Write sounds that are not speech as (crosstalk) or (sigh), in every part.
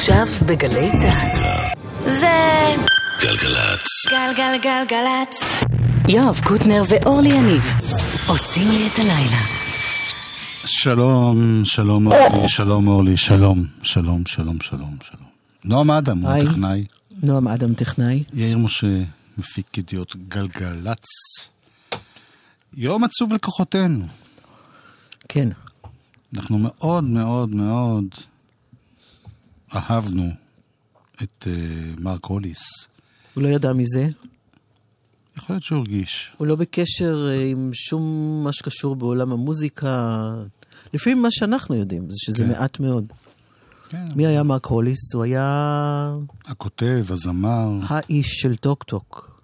עכשיו בגלי צה"ל. זה... גלגלצ. גלגלגלגלצ. יואב קוטנר ואורלי יניב עושים לי את הלילה. שלום, שלום אורלי, שלום אורלי, שלום, שלום, שלום, שלום, שלום. נועם אדם, הוא. טכנאי. נועם אדם טכנאי. יאיר משה, מפיק ידיעות גלגלצ. יום עצוב לכוחותינו. כן. אנחנו מאוד מאוד מאוד אהבנו את uh, מרק הוליס. הוא לא ידע מזה. יכול להיות שהוא הרגיש. הוא לא בקשר אה, עם שום מה שקשור בעולם המוזיקה. לפעמים מה שאנחנו יודעים, זה שזה כן. מעט מאוד. כן. מי היה מרק הוליס? הוא היה הכותב, הזמר. האיש של טוק טוק.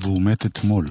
והוא מת אתמול.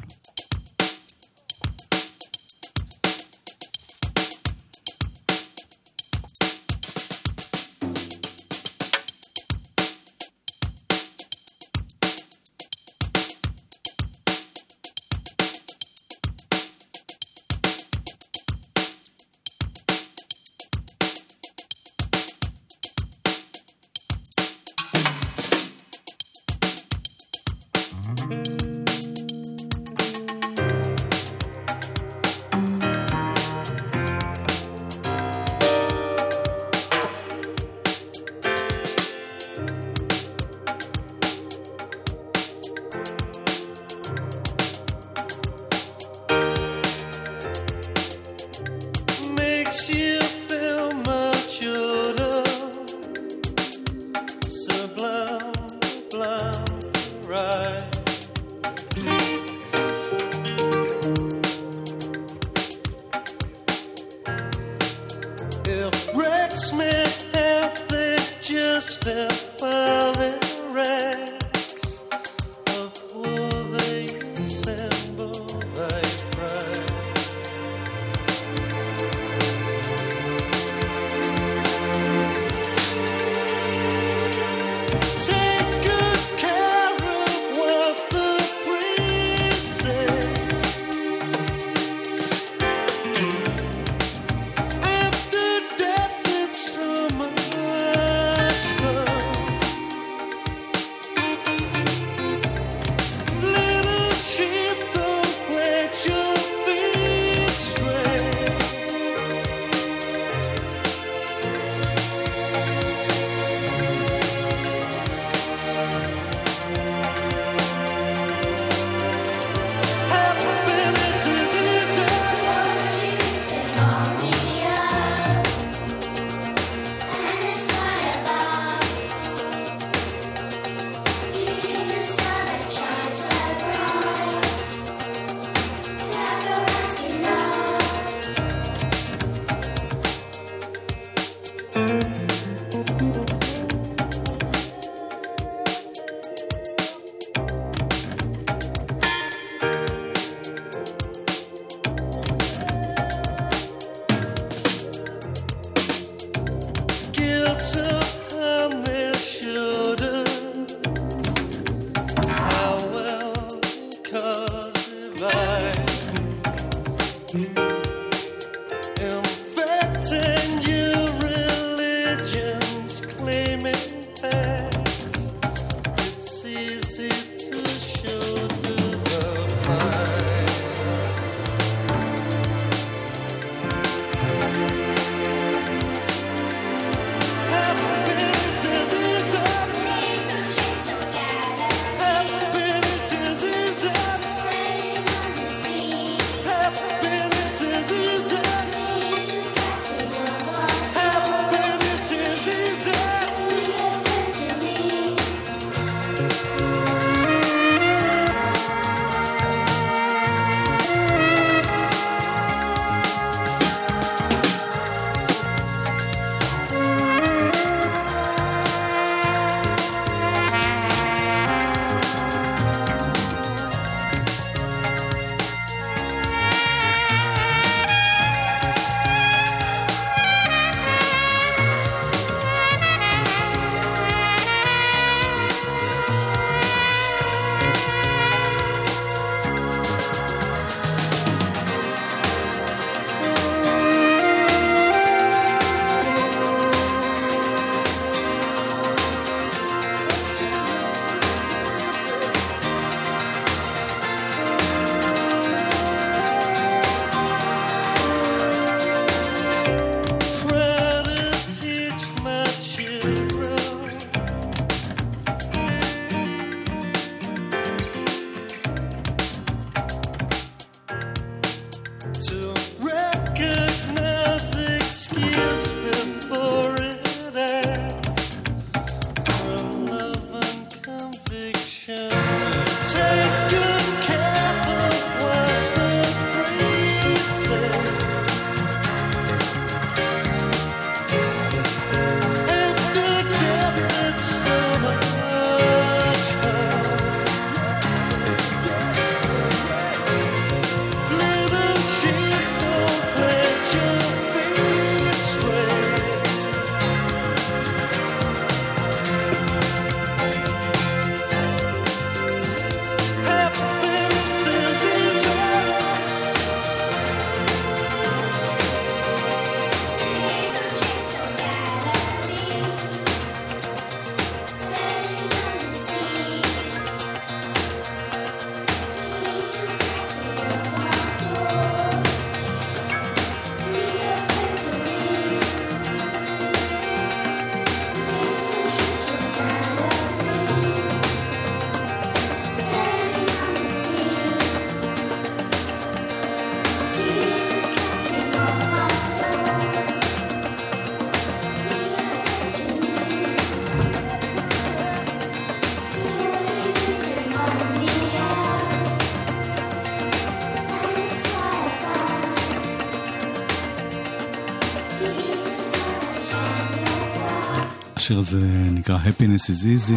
השיר הזה נקרא Happiness is Easy.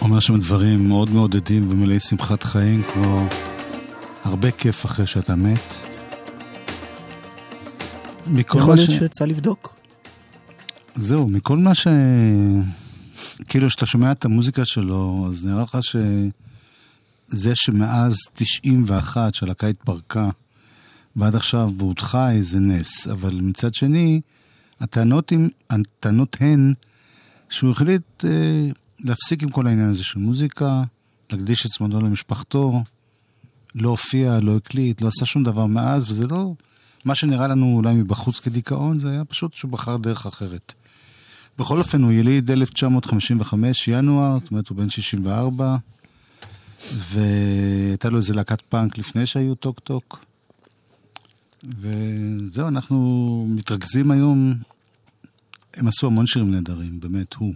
אומר שם דברים מאוד מעודדים ומלאי שמחת חיים, כמו הרבה כיף אחרי שאתה מת. יכול להיות ש... שהוא יצא לבדוק. זהו, מכל מה ש... כאילו, כשאתה שומע את המוזיקה שלו, אז נראה לך שזה שמאז 91, שהלהקה התפרקה, ועד עכשיו הוא הודחה איזה נס, אבל מצד שני, הטענות, עם, הטענות הן שהוא החליט אה, להפסיק עם כל העניין הזה של מוזיקה, להקדיש את זמנו למשפחתו, לא הופיע, לא הקליט, לא עשה שום דבר מאז, וזה לא... מה שנראה לנו אולי מבחוץ כדיכאון, זה היה פשוט שהוא בחר דרך אחרת. בכל אופן, הוא יליד 1955, ינואר, זאת אומרת, הוא בן 64, והייתה לו איזה להקת פאנק לפני שהיו טוק טוק. וזהו, אנחנו מתרכזים היום, הם עשו המון שירים נהדרים, באמת, הוא.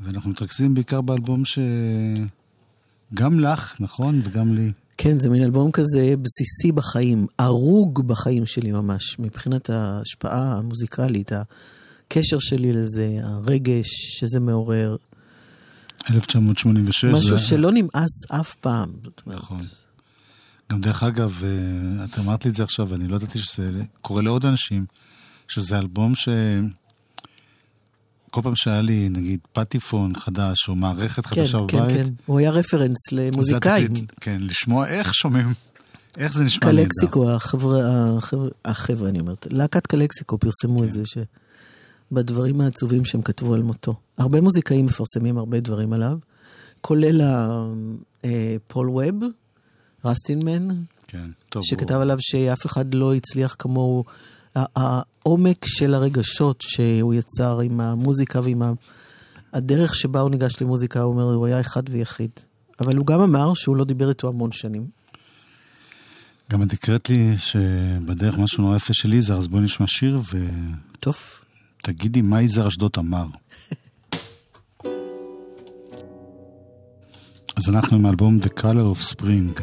ואנחנו מתרכזים בעיקר באלבום שגם לך, נכון? וגם לי. כן, זה מין אלבום כזה בסיסי בחיים, הרוג בחיים שלי ממש, מבחינת ההשפעה המוזיקלית, הקשר שלי לזה, הרגש שזה מעורר, 1986. משהו זה- שלא נמאס אף פעם. זאת אומרת, נכון. גם דרך אגב, אה, את אמרת לי את זה עכשיו, ואני לא ידעתי שזה קורה לעוד אנשים, שזה אלבום ש... כל פעם שהיה לי, נגיד, פטיפון חדש, או מערכת כן, חדשה כן, בבית, כן, הוא היה רפרנס למוזיקאים. כן, לשמוע איך שומעים, איך זה נשמע נהדר. קלקסיקו, החבר'ה, החבר'ה, החבר'ה, אני אומרת, להקת קלקסיקו פרסמו כן. את זה, שבדברים העצובים שהם כתבו על מותו. הרבה מוזיקאים מפרסמים הרבה דברים עליו, כולל ה- אה, פול ווב, רסטינמן, כן, טוב. שכתב הוא- עליו שאף אחד לא הצליח כמוהו. העומק של הרגשות שהוא יצר עם המוזיקה ועם. הדרך שבה הוא ניגש למוזיקה, הוא אומר, הוא היה אחד ויחיד. אבל הוא גם אמר שהוא לא דיבר איתו המון שנים. גם את הקראת לי שבדרך משהו נורא יפה של יזהר, אז בואי נשמע שיר טוב, ותגידי מה יזהר אשדוד אמר. (laughs) אז אנחנו עם האלבום The Color of Spring.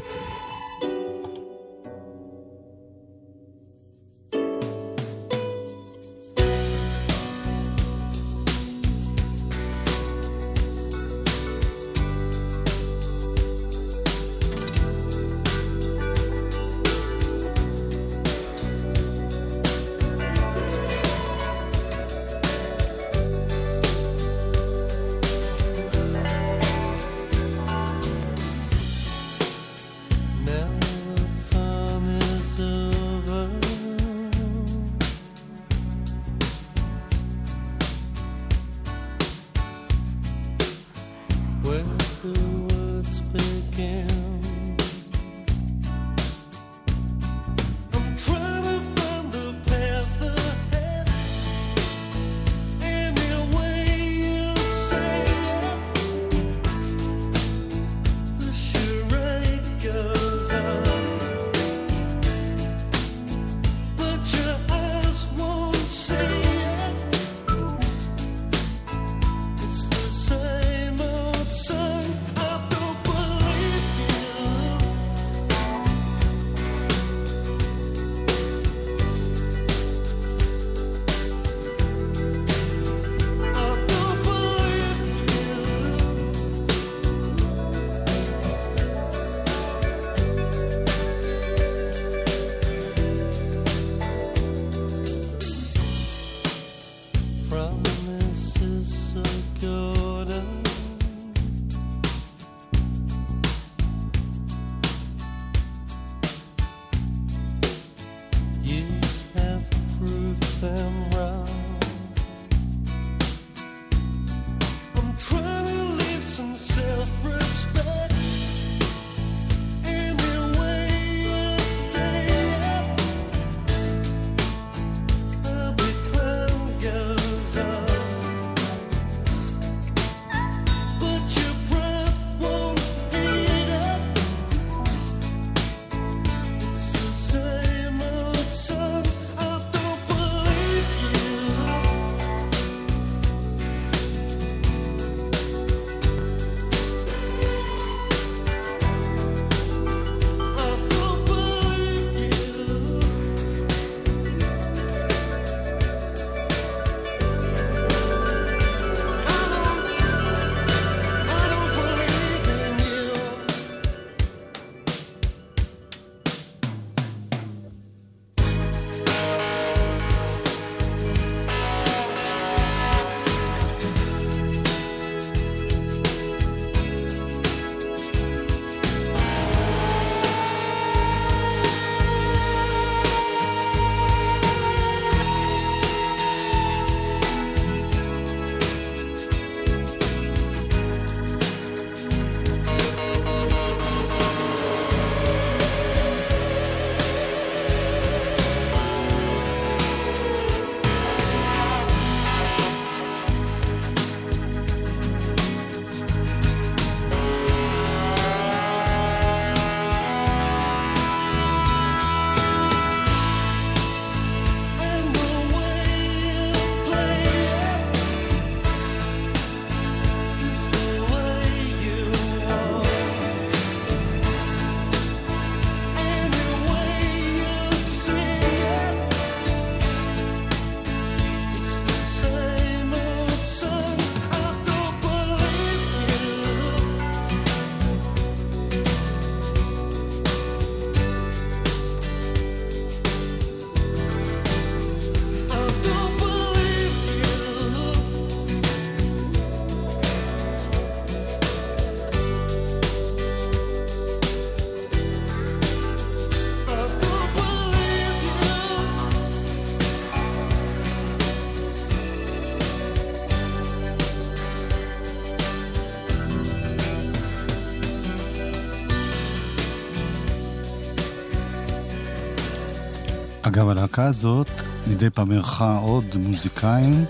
אגב, הלהקה הזאת מדי פעם אירחה עוד מוזיקאים.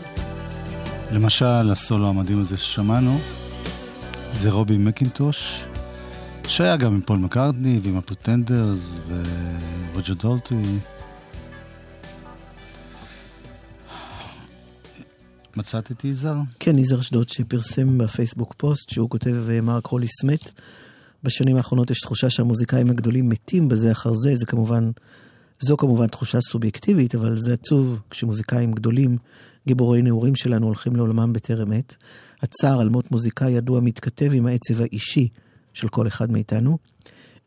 למשל, הסולו המדהים הזה ששמענו, זה רובי מקינטוש, שהיה גם עם פול מקארטני ועם הפרטנדרס ורוג'ר דלטרי. מצאת את יזהר? כן, יזהר אשדות שפרסם בפייסבוק פוסט שהוא כותב אה, מרק הוליס מת. בשנים האחרונות יש תחושה שהמוזיקאים הגדולים מתים בזה אחר זה, זה כמובן, זו כמובן תחושה סובייקטיבית, אבל זה עצוב כשמוזיקאים גדולים, גיבורי נעורים שלנו, הולכים לעולמם בטרם עת. הצער על מות מוזיקאי ידוע מתכתב עם העצב האישי של כל אחד מאיתנו,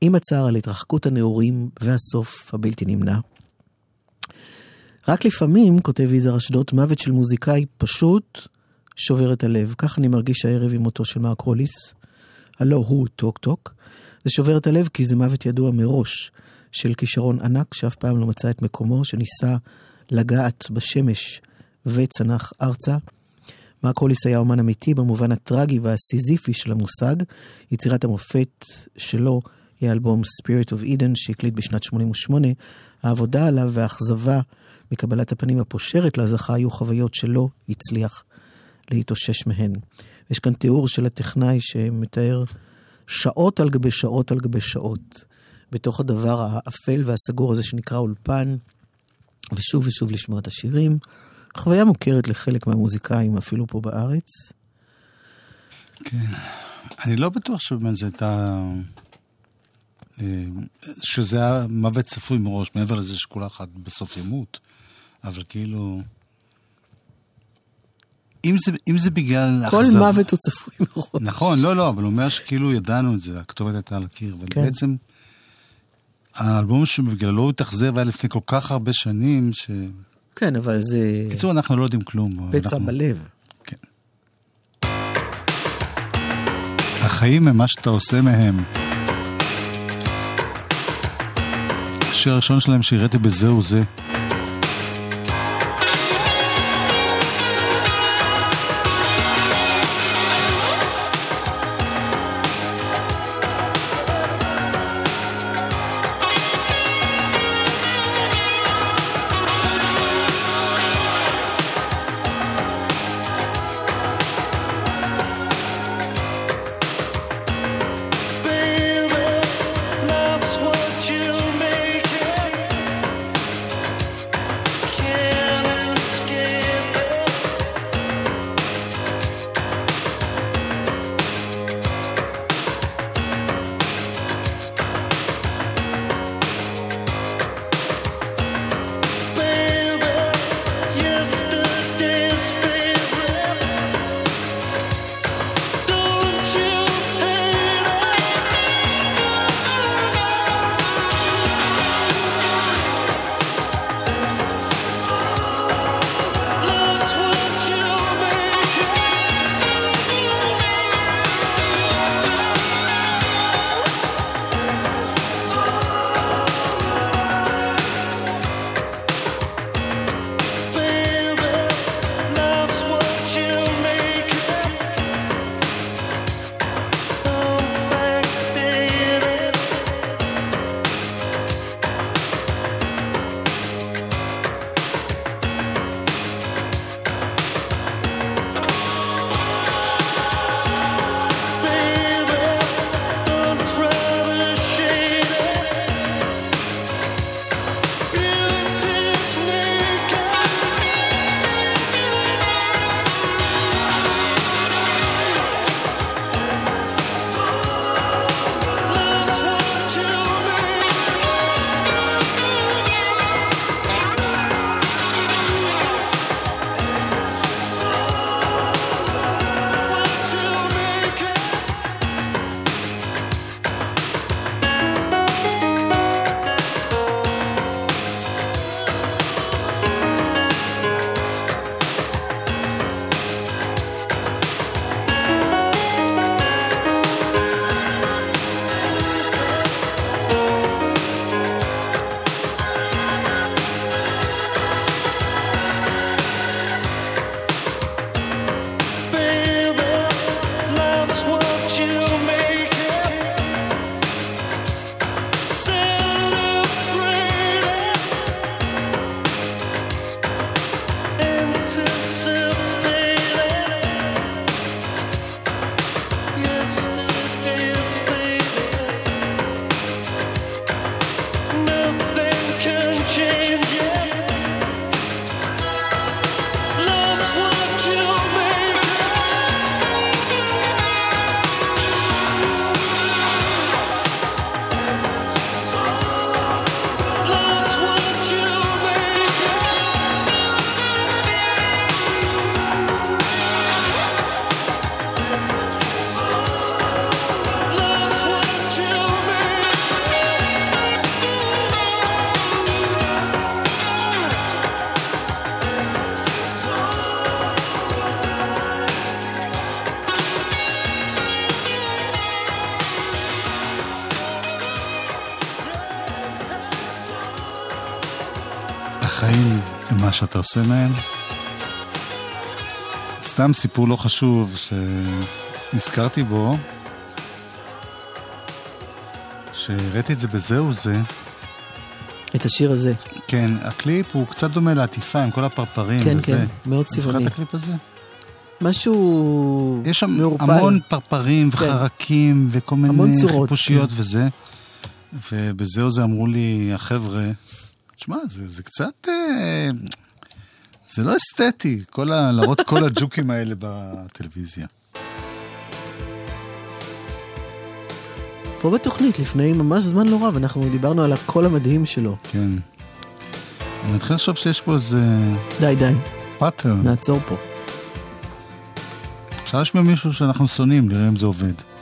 עם הצער על התרחקות הנעורים והסוף הבלתי נמנע. רק לפעמים, כותב יזהר אשדוד, מוות של מוזיקאי פשוט שובר את הלב. כך אני מרגיש הערב עם מותו של מרק הוליס. הלא הוא טוק טוק. זה שובר את הלב כי זה מוות ידוע מראש של כישרון ענק שאף פעם לא מצא את מקומו, שניסה לגעת בשמש וצנח ארצה. מרק הוליס היה אומן אמיתי במובן הטרגי והסיזיפי של המושג. יצירת המופת שלו היא האלבום Spirit of Eden שהקליט בשנת 88. העבודה עליו והאכזבה מקבלת הפנים הפושרת להזכה היו חוויות שלא הצליח להתאושש מהן. יש כאן תיאור של הטכנאי שמתאר שעות על גבי שעות על גבי שעות בתוך הדבר האפל והסגור הזה שנקרא אולפן, ושוב ושוב לשמוע את השירים. חוויה מוכרת לחלק מהמוזיקאים, אפילו פה בארץ. כן. אני לא בטוח שבאמת זה הייתה... אה, שזה היה מוות צפוי מראש, מעבר לזה שכל אחד בסוף ימות, אבל כאילו... אם זה, אם זה בגלל כל אכזב- מוות הוא צפוי מראש. נכון, לא, לא, אבל הוא אומר שכאילו ידענו את זה, הכתובת הייתה על הקיר, אבל כן. בעצם האלבום שבגללו הוא התאכזב היה לפני כל כך הרבה שנים, ש... כן, אבל זה בקיצור, אנחנו לא יודעים כלום. פצע אנחנו... בלב. כן. החיים הם מה שאתה עושה מהם. השיר הראשון שלהם שהראיתי בזהו זה. Baby, שאתה עושה מהם. סתם סיפור לא חשוב שנזכרתי בו, שהראיתי את זה בזהו זה. את השיר הזה. כן, הקליפ הוא קצת דומה לעטיפה עם כל הפרפרים כן, וזה. כן, מאוד אתה זוכר צבעוני. את הקליפ הזה? משהו יש שם מעורפל. המון פרפרים וחרקים וכל מיני צורות, חיפושיות כן. וזה. ובזהו זה אמרו לי החבר'ה, תשמע, זה, זה קצת... אה, זה לא אסתטי, כל ה, להראות כל הג'וקים האלה בטלוויזיה. פה בתוכנית, לפני ממש זמן לא רב, אנחנו דיברנו על הקול המדהים שלו. כן. אני מתחיל לחשוב שיש פה איזה די, די, pattern. נעצור פה. אפשר להשמיע מישהו שאנחנו שונאים, נראה אם זה עובד.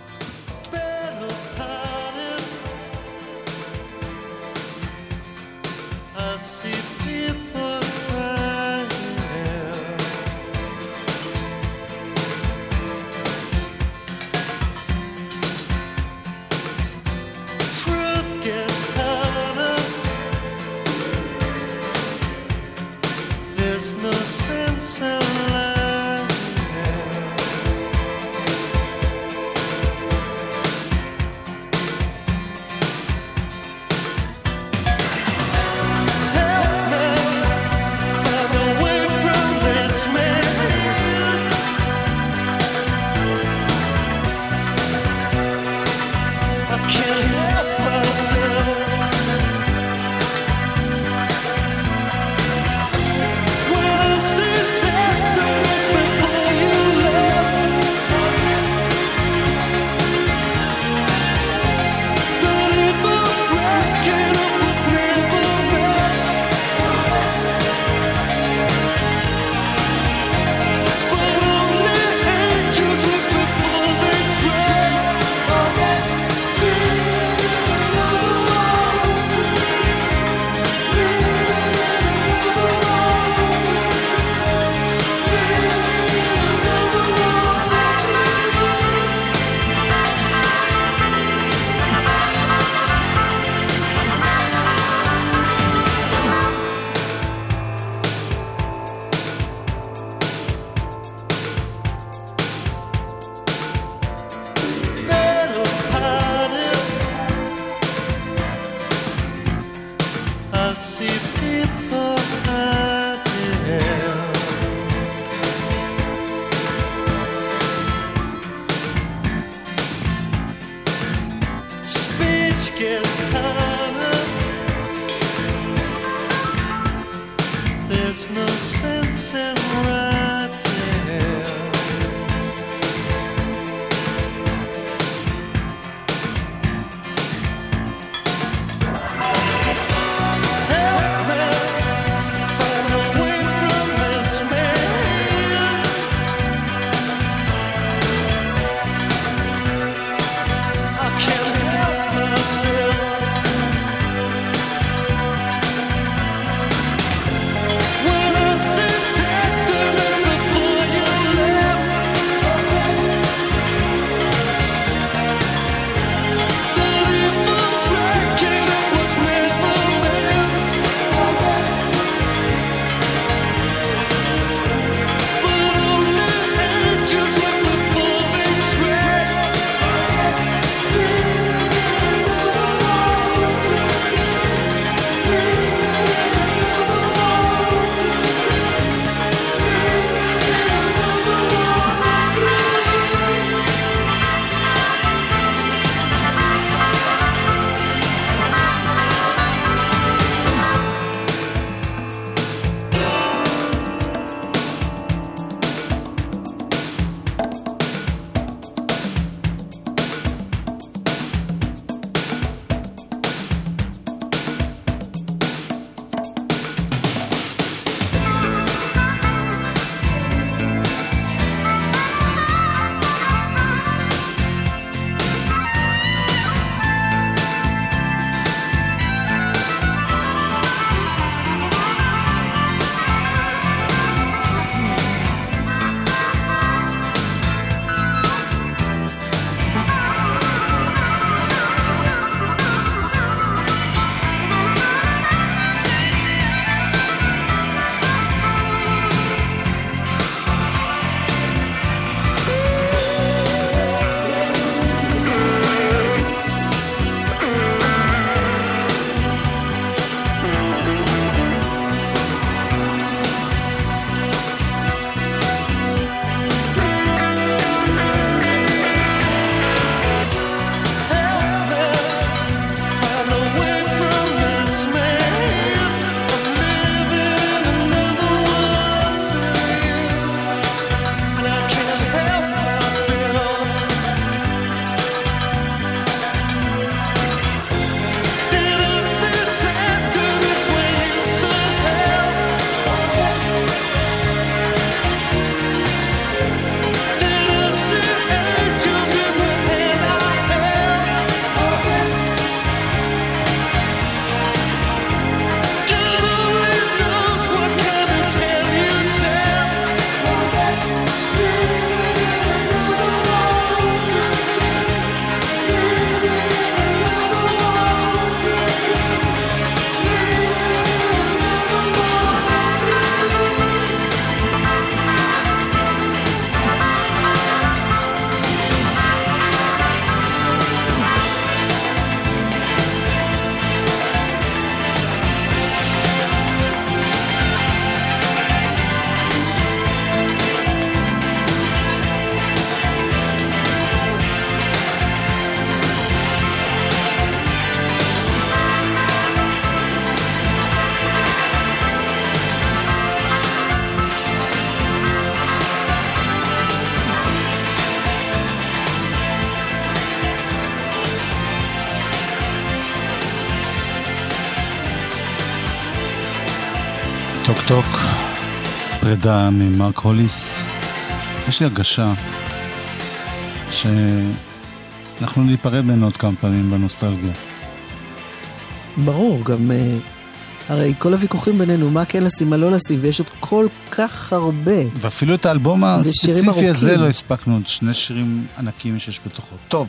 פרידה ממרק הוליס. יש לי הרגשה שאנחנו ניפרד ממנו עוד כמה פעמים בנוסטלגיה. ברור, גם אה, הרי כל הוויכוחים בינינו, מה כן לשים, מה לא לשים, ויש עוד כל כך הרבה. ואפילו את האלבום הספציפי הזה לא הספקנו, עוד שני שירים ענקים שיש בתוכו. טוב,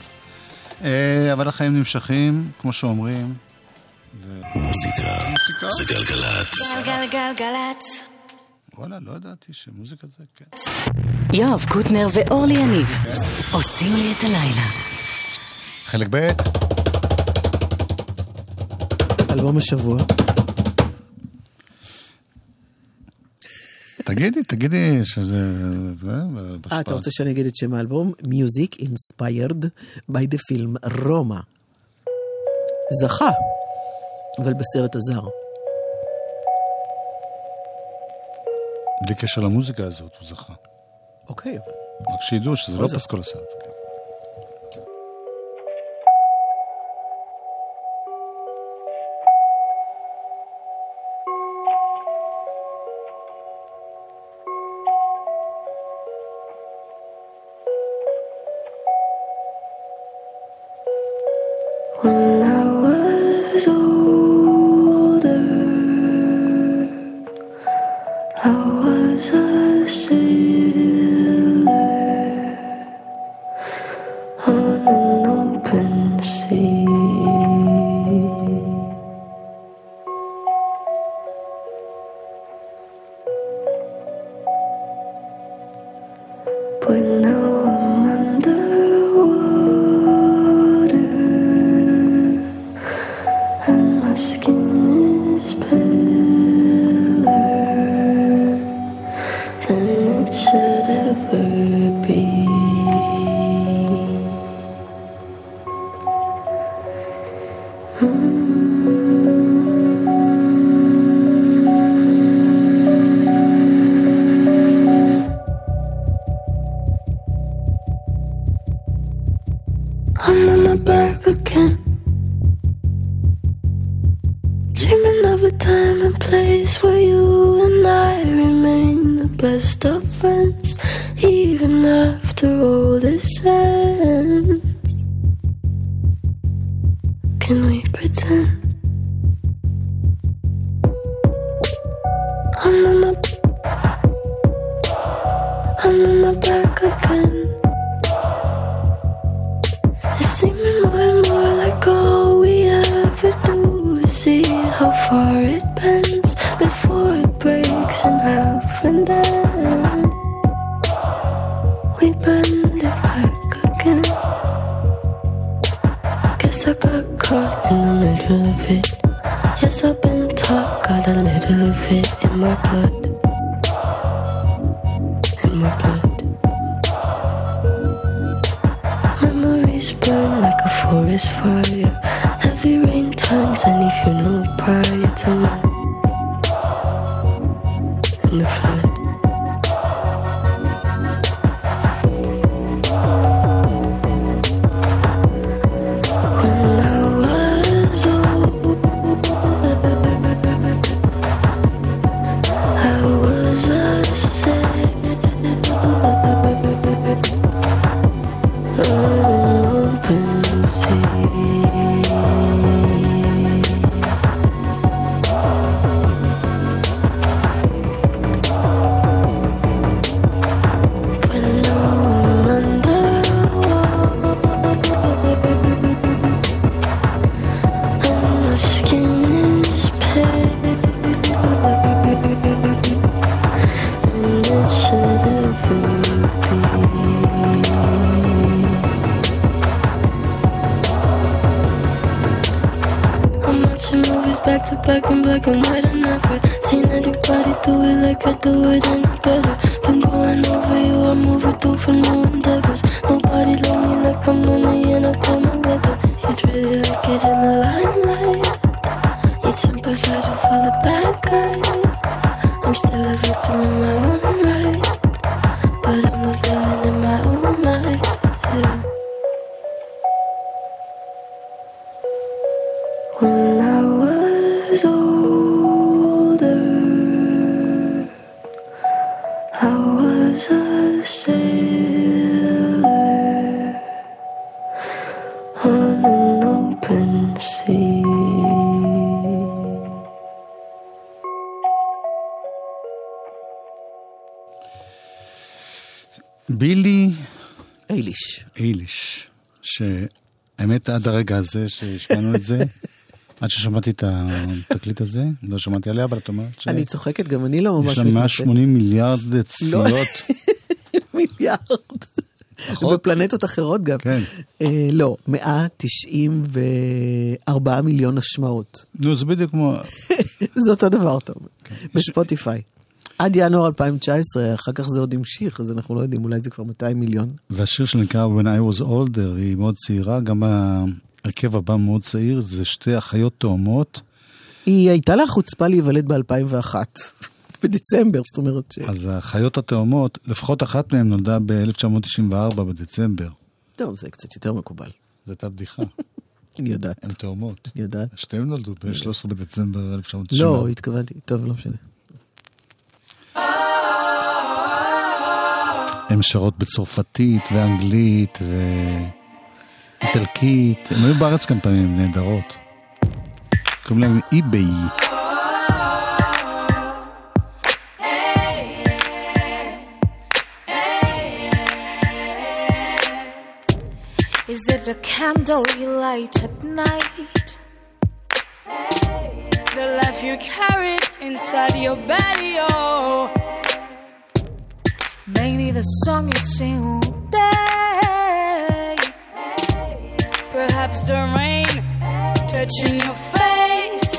אה, אבל החיים נמשכים, כמו שאומרים. מוזיקה מוזיקה, זה גלגלצ. גלגלגלצ. וואלה, לא ידעתי שמוזיקה זה כן. יואב קוטנר ואורלי יניב עושים לי את הלילה. חלק ב' אלבום השבוע. תגידי, תגידי שזה... אה, אה אתה רוצה שאני אגיד את שם האלבום? Music Inspired by the film Roma. זכה, אבל בסרט הזר. בלי קשר למוזיקה הזאת הוא זכה. אוקיי. רק שידעו שזה לא פסקול הסרט. כן. עד הרגע הזה שהשמענו את זה, עד ששמעתי את התקליט הזה, לא שמעתי עליה, אבל את אומרת ש... אני צוחקת, גם אני לא ממש יש לה מתמצאת. 180 מיליארד צפיות. (laughs) מיליארד. נכון? בפלנטות אחרות גם. כן. אה, לא, 194 מיליון השמעות. נו, זה בדיוק כמו... (laughs) זה אותו דבר, אתה אומר. כן. בספוטיפיי. עד ינואר 2019, אחר כך זה עוד המשיך, אז אנחנו לא יודעים, אולי זה כבר 200 מיליון. והשיר שנקרא When I was older, היא מאוד צעירה, גם ההרכב הבא מאוד צעיר, זה שתי אחיות תאומות, היא הייתה לה חוצפה להיוולד ב-2001, (laughs) בדצמבר, זאת אומרת ש... אז האחיות התאומות, לפחות אחת מהן נולדה ב-1994 בדצמבר. טוב, זה קצת יותר מקובל. זו הייתה בדיחה, (laughs) אני יודעת, הן תאומות. אני יודעת. שתיהן נולדו ב-13 בדצמבר 1994. לא, התכוונתי, טוב, לא משנה. הן שרות בצרפתית ואנגלית ואיטלקית. הן היו בארץ כמה פעמים, נהדרות. קוראים להם אי-ביי. Is it a candle you light at night? The life you carry inside your belly, oh. Maybe the song you sing all day. Perhaps the rain touching your face.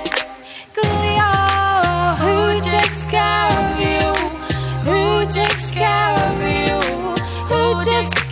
Cleo, who takes care of you? Who takes care of you? Who takes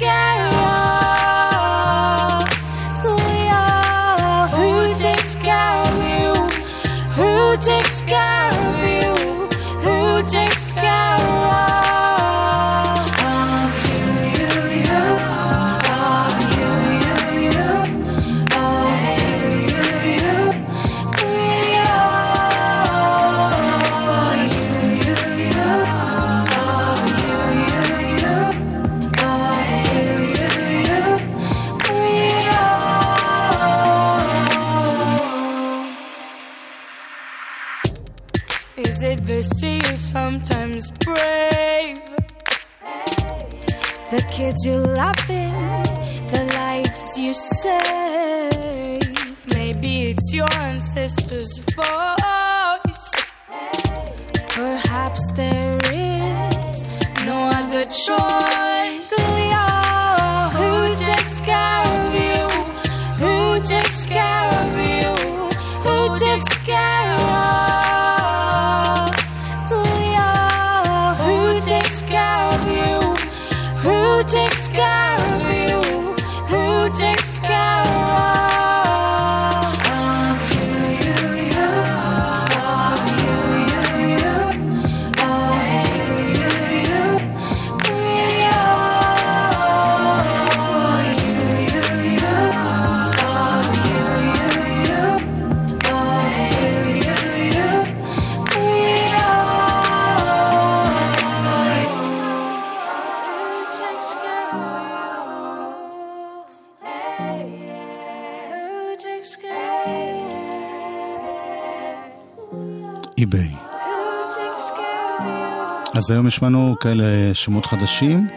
אז היום השמענו כאלה שמות חדשים,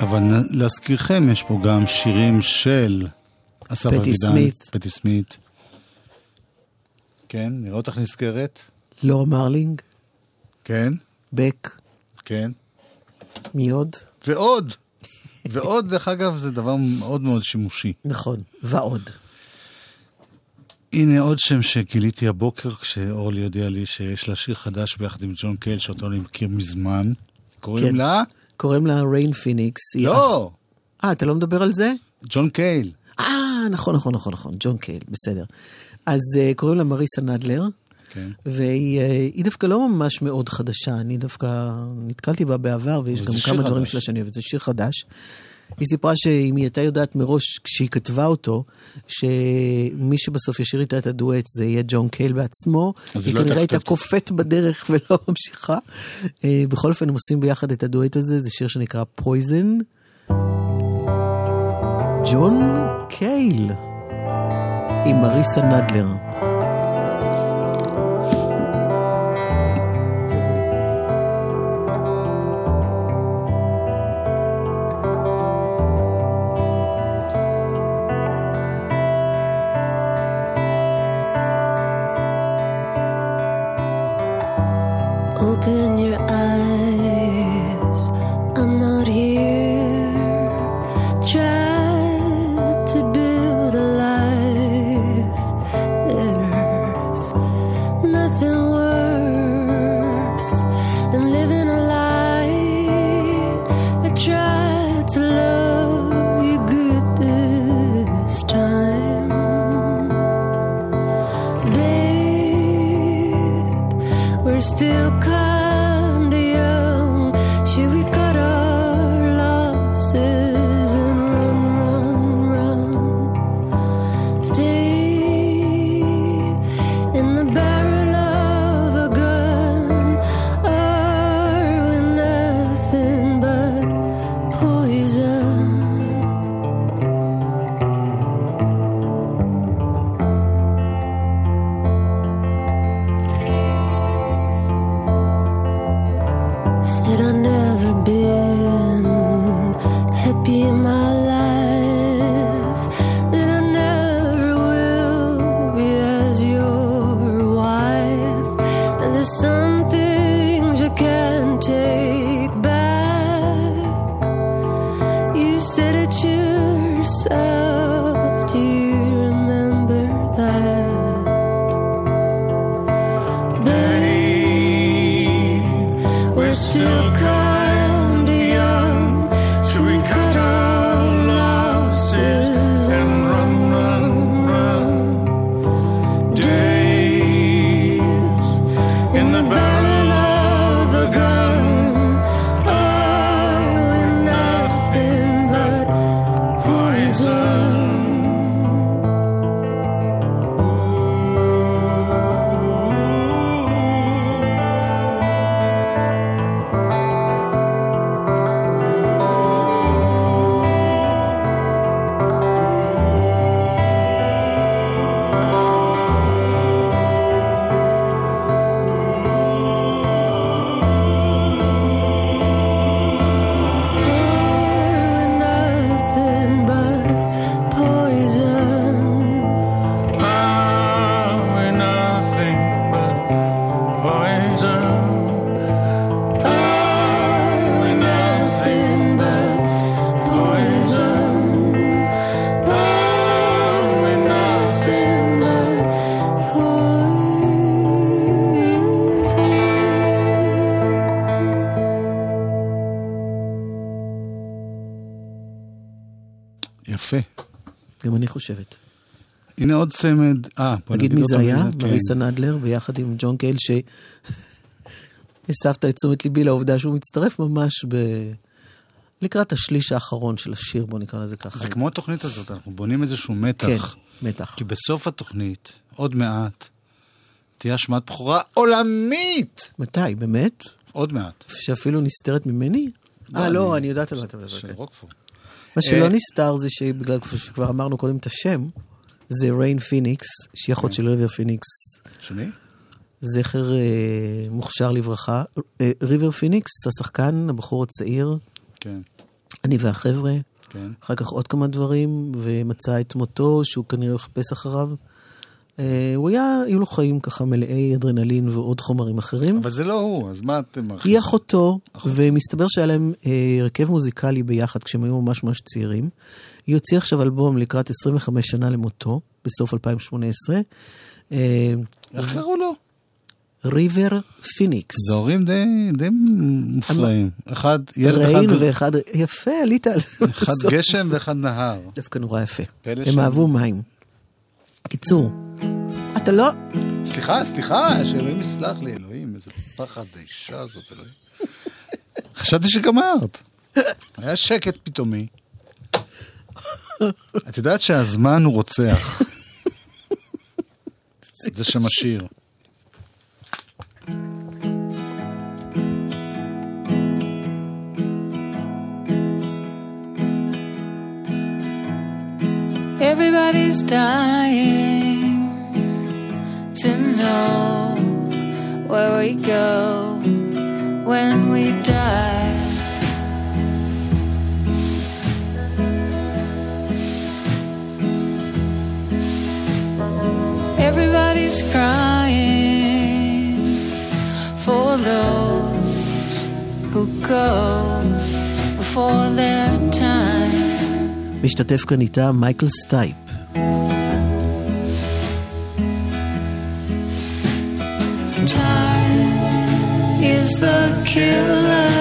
אבל להזכירכם, יש פה גם שירים של אסף אבידן. פטי סמית. כן, נראה אותך נזכרת. לורה מרלינג, כן, בק, כן. מי עוד? ועוד. ועוד, דרך אגב, זה דבר מאוד מאוד שימושי. נכון, ועוד. הנה עוד שם שגיליתי הבוקר כשאורלי הודיעה לי שיש לה שיר חדש ביחד עם ג'ון קייל, שאותו אני מכיר מזמן. קוראים כן. לה? קוראים לה ריין פיניקס. לא, אח- אה, אתה לא מדבר על זה? ג'ון קייל. אה, נכון, נכון, נכון, נכון, ג'ון קייל, בסדר. אז אה, קוראים לה מריסה נדלר, כן. והיא אה, דווקא לא ממש מאוד חדשה, אני דווקא נתקלתי בה בעבר, ויש גם כמה דברים חדש. שלה שאני אוהבת, זה שיר חדש. היא סיפרה שאם היא הייתה יודעת מראש, כשהיא כתבה אותו, שמי שבסוף ישיר איתה את הדואט זה יהיה ג'ון קייל בעצמו, היא לא כנראה הייתה הייתה קופאת בדרך (laughs) ולא ממשיכה. אה, בכל אופן, הם עושים ביחד את הדואט הזה, זה שיר שנקרא פויזן. ג'ון קייל עם מריסה נדלר. חושבת. הנה עוד צמד. אה, בוא נגיד מי זה היה? מילה, כן. מריסה נדלר, ביחד עם ג'ון קייל, שהסבת (laughs) את תשומת ליבי לעובדה שהוא מצטרף ממש ב... לקראת השליש האחרון של השיר, בוא נקרא לזה ככה. זה כמו התוכנית הזאת, אנחנו בונים איזשהו מתח. כן, מתח. כי בסוף התוכנית, עוד מעט, תהיה השמעת בכורה עולמית! מתי, באמת? עוד מעט. שאפילו נסתרת ממני? אה, אני- לא, אני יודעת על מה אתה מדבר. של כן. מה שלא אה, נסתר זה שבגלל שכבר אמרנו קודם את השם, זה ריין פיניקס, שהיא אחות של ריבר פיניקס, שני? זכר אה, מוכשר לברכה. אה, ריבר פיניקס, השחקן, הבחור הצעיר, כן, אני והחבר'ה, כן. אחר כך עוד כמה דברים, ומצא את מותו, שהוא כנראה חיפש אחריו. אה, הוא היה, היו לו חיים ככה מלאי אדרנלין ועוד חומרים אחרים. אבל זה לא הוא, אז מה אתם... היא אחותו, ומסתבר שהיה להם אה, הרכב מוזיקלי ביחד כשהם היו ממש ממש צעירים. היא הוציאה עכשיו אלבום לקראת 25 שנה למותו, בסוף 2018. אה, איך קראו לו? ריבר פיניקס. זה הורים די, די מופלאים. אחד, ילד ריין אחד, ואחד, יפה, עלית על. אחד. (laughs) גשם ואחד נהר. דווקא נורא יפה. הם. אהבו מים. קיצור, אתה לא... סליחה, סליחה, שאלוהים יסלח לי, אלוהים, איזה פחד האישה הזאת, אלוהים. חשבתי שגמרת. היה שקט פתאומי. את יודעת שהזמן הוא רוצח. זה שם Everybody's dying to know where we go when we die. Everybody's crying for those who go before their time. משתתף כאן איתה מייקל סטייפ. Time is the killer.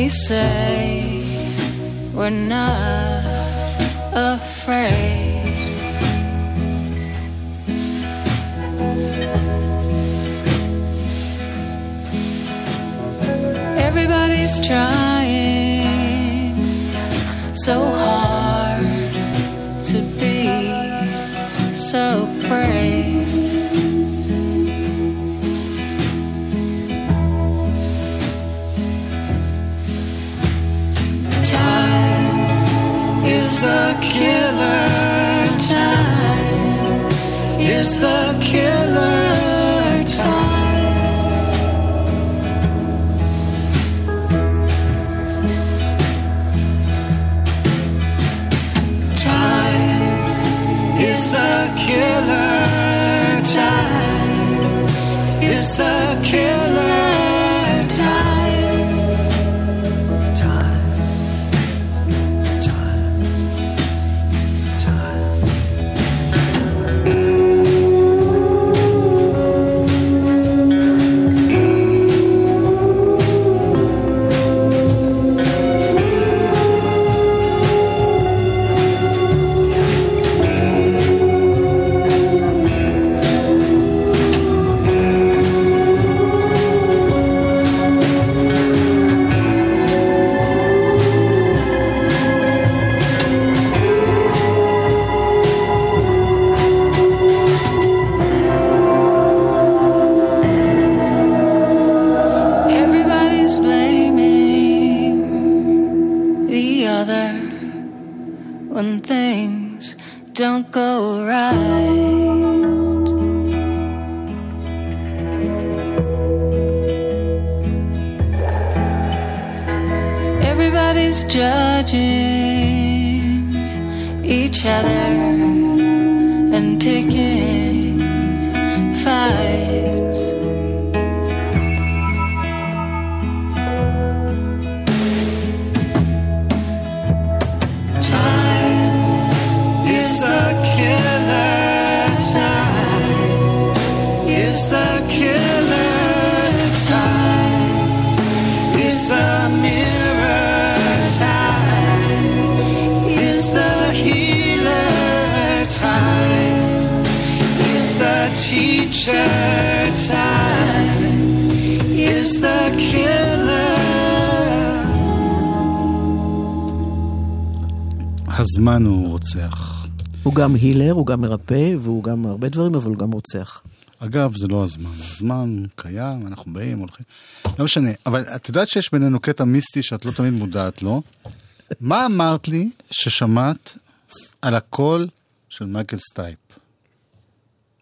We say we're not afraid. Everybody's trying so hard to be so brave. Is the killer. Time is the killer. רוצח. הוא גם healer, הוא גם מרפא, והוא גם הרבה דברים, אבל הוא גם רוצח. אגב, זה לא הזמן. הזמן קיים, אנחנו באים, הולכים. לא משנה. אבל את יודעת שיש בינינו קטע מיסטי שאת לא תמיד מודעת לו. מה אמרת לי ששמעת על הקול של מייקל סטייפ?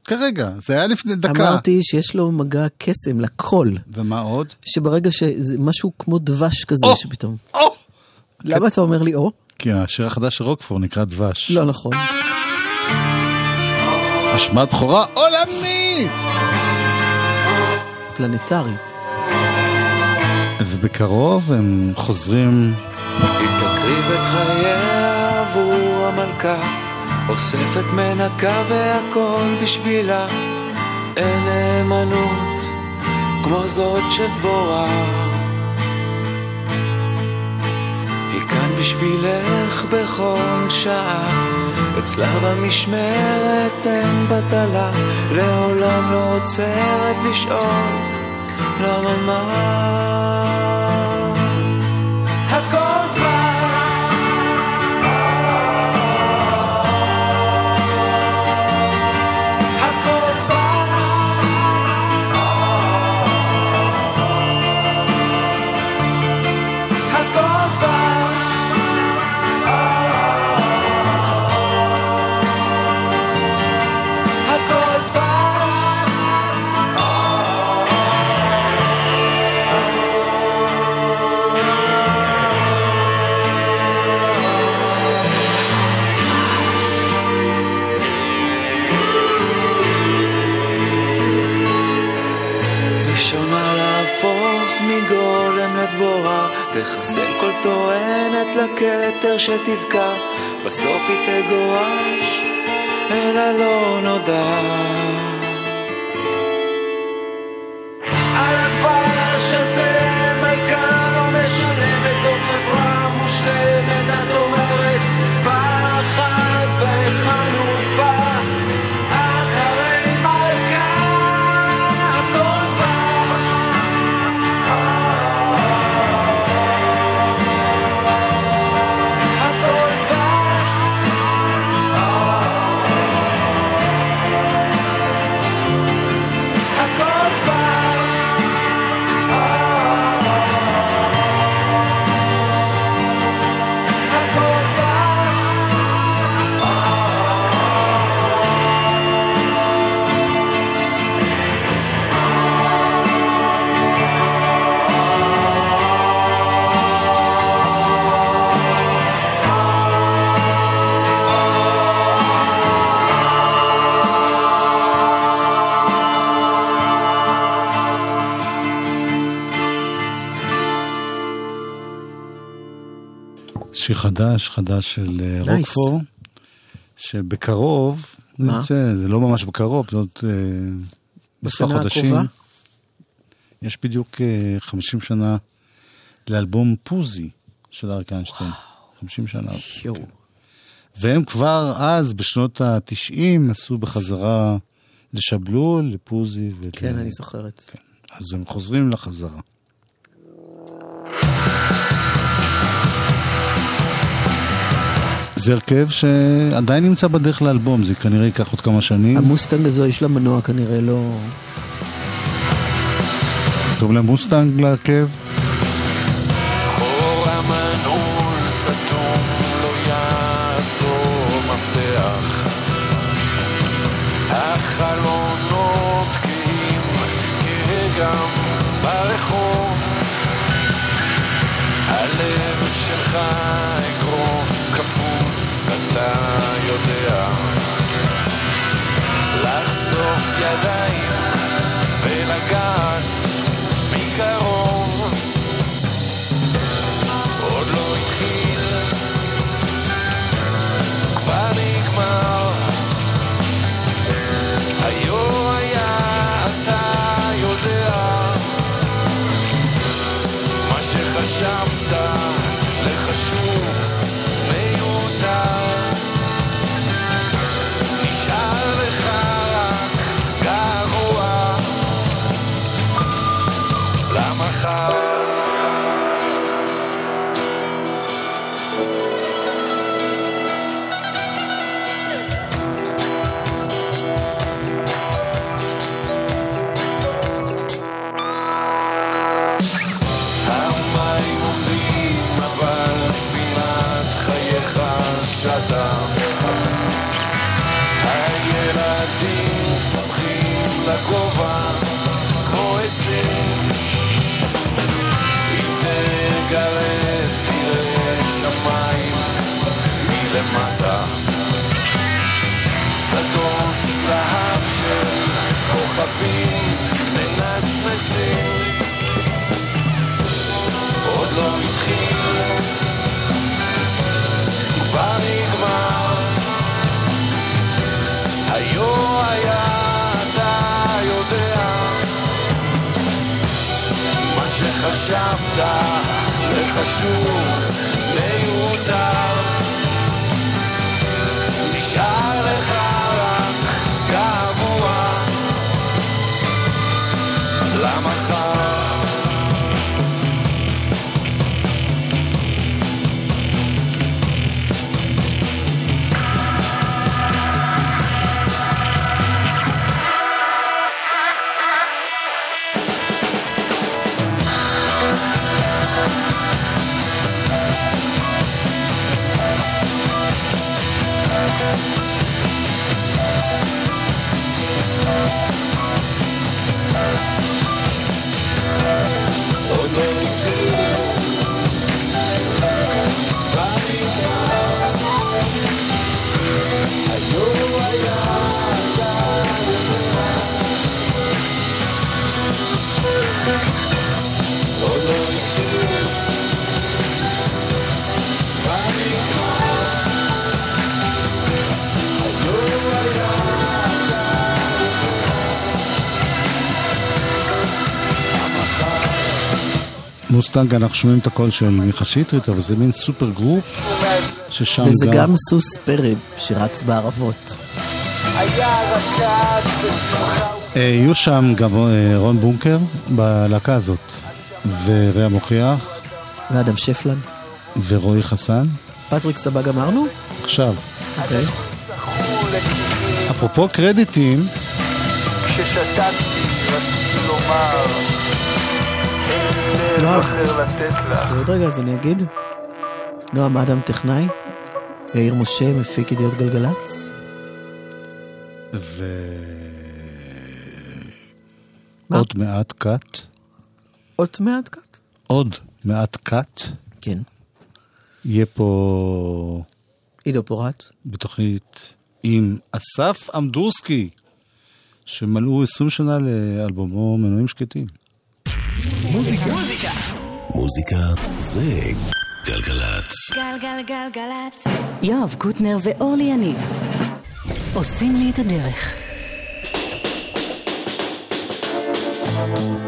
כרגע, זה היה לפני דקה. אמרתי שיש לו מגע קסם לקול, ומה עוד? שברגע שזה משהו כמו דבש כזה, או! שפתאום... או! למה אתה אומר לי או? כי השיר החדש של רוקפור נקרא דבש. לא נכון. אשמת בכורה עולמית! פלנטרית. ובקרוב הם חוזרים... היא תקריב את חייה עבור המלכה, אוספת מנקה והכל בשבילה. אין נאמנות כמו זאת של דבורה. כאן בשבילך בכל שעה. אצלה במשמרת אין בטלה, לעולם לא עוצרת לשאול למה מה. תחסל כל טוענת לכתר שתבקע, בסוף היא תגורש אל הלא נודע. שיר חדש, חדש של אה, Nice. רוקפור, שבקרוב, מה? יוצא, זה לא ממש בקרוב, זאת אה, מספר בשנה חודשים. הקרובה? יש בדיוק אה, 50 שנה לאלבום פוזי של אריק איינשטיין. 50 שנה. יואו. והם כבר אז, בשנות ה-90, עשו בחזרה לשבלול, לפוזי. ול... כן, אני זוכרת. אז הם חוזרים לחזרה. זה הרכב שעדיין נמצא בדרך לאלבום, זה כנראה ייקח עוד כמה שנים. המוסטנג הזו, יש לה מנוע כנראה לא... קוראים להם מוסטנג להרכב. לא החלונות כהים כגם ברחוב הלב שלך יודע לחשוף ידיים ולגעת כוכבים מנצנצים עוד לא התחיל, כבר נגמר. היו היה, אתה יודע, מה שחשבת לחשוב מיותר. נשאר עוד לא התחיל, כבר מוסטנג, אנחנו שומעים את הקול של מיכה שטרית, אבל זה מין supergroup, ששם וזה גם סוס פרא שרץ בערבות. אה, יהיו שם גם אה, רון בונקר בלהקה הזאת, וריאה מוכיח, ואדם שפלן. ורועי חסן. פטריק סבא גמרנו? עכשיו, אוקיי. אפרופו קרדיטים, כששתקתי רציתי לומר לב. אחר לתת לך עוד רגע אז אני אגיד. נועם אדם טכנאי, יאיר משה מפיק ידיעות גלגלצ. ו... מה? עוד מעט קאט, עוד מעט קט. עוד מעט קאט, כן. יהיה פה עידו פורט. בתוכנית עם אסף אמדורסקי, שמלאו 20 שנה לאלבומו מנועים שקטים. מוזיקה. מוזיקה. מוזיקה זה גלגלצ. גלגלגלגלצ. יואב קוטנר ואורלי יניב עושים לי את הדרך. thank you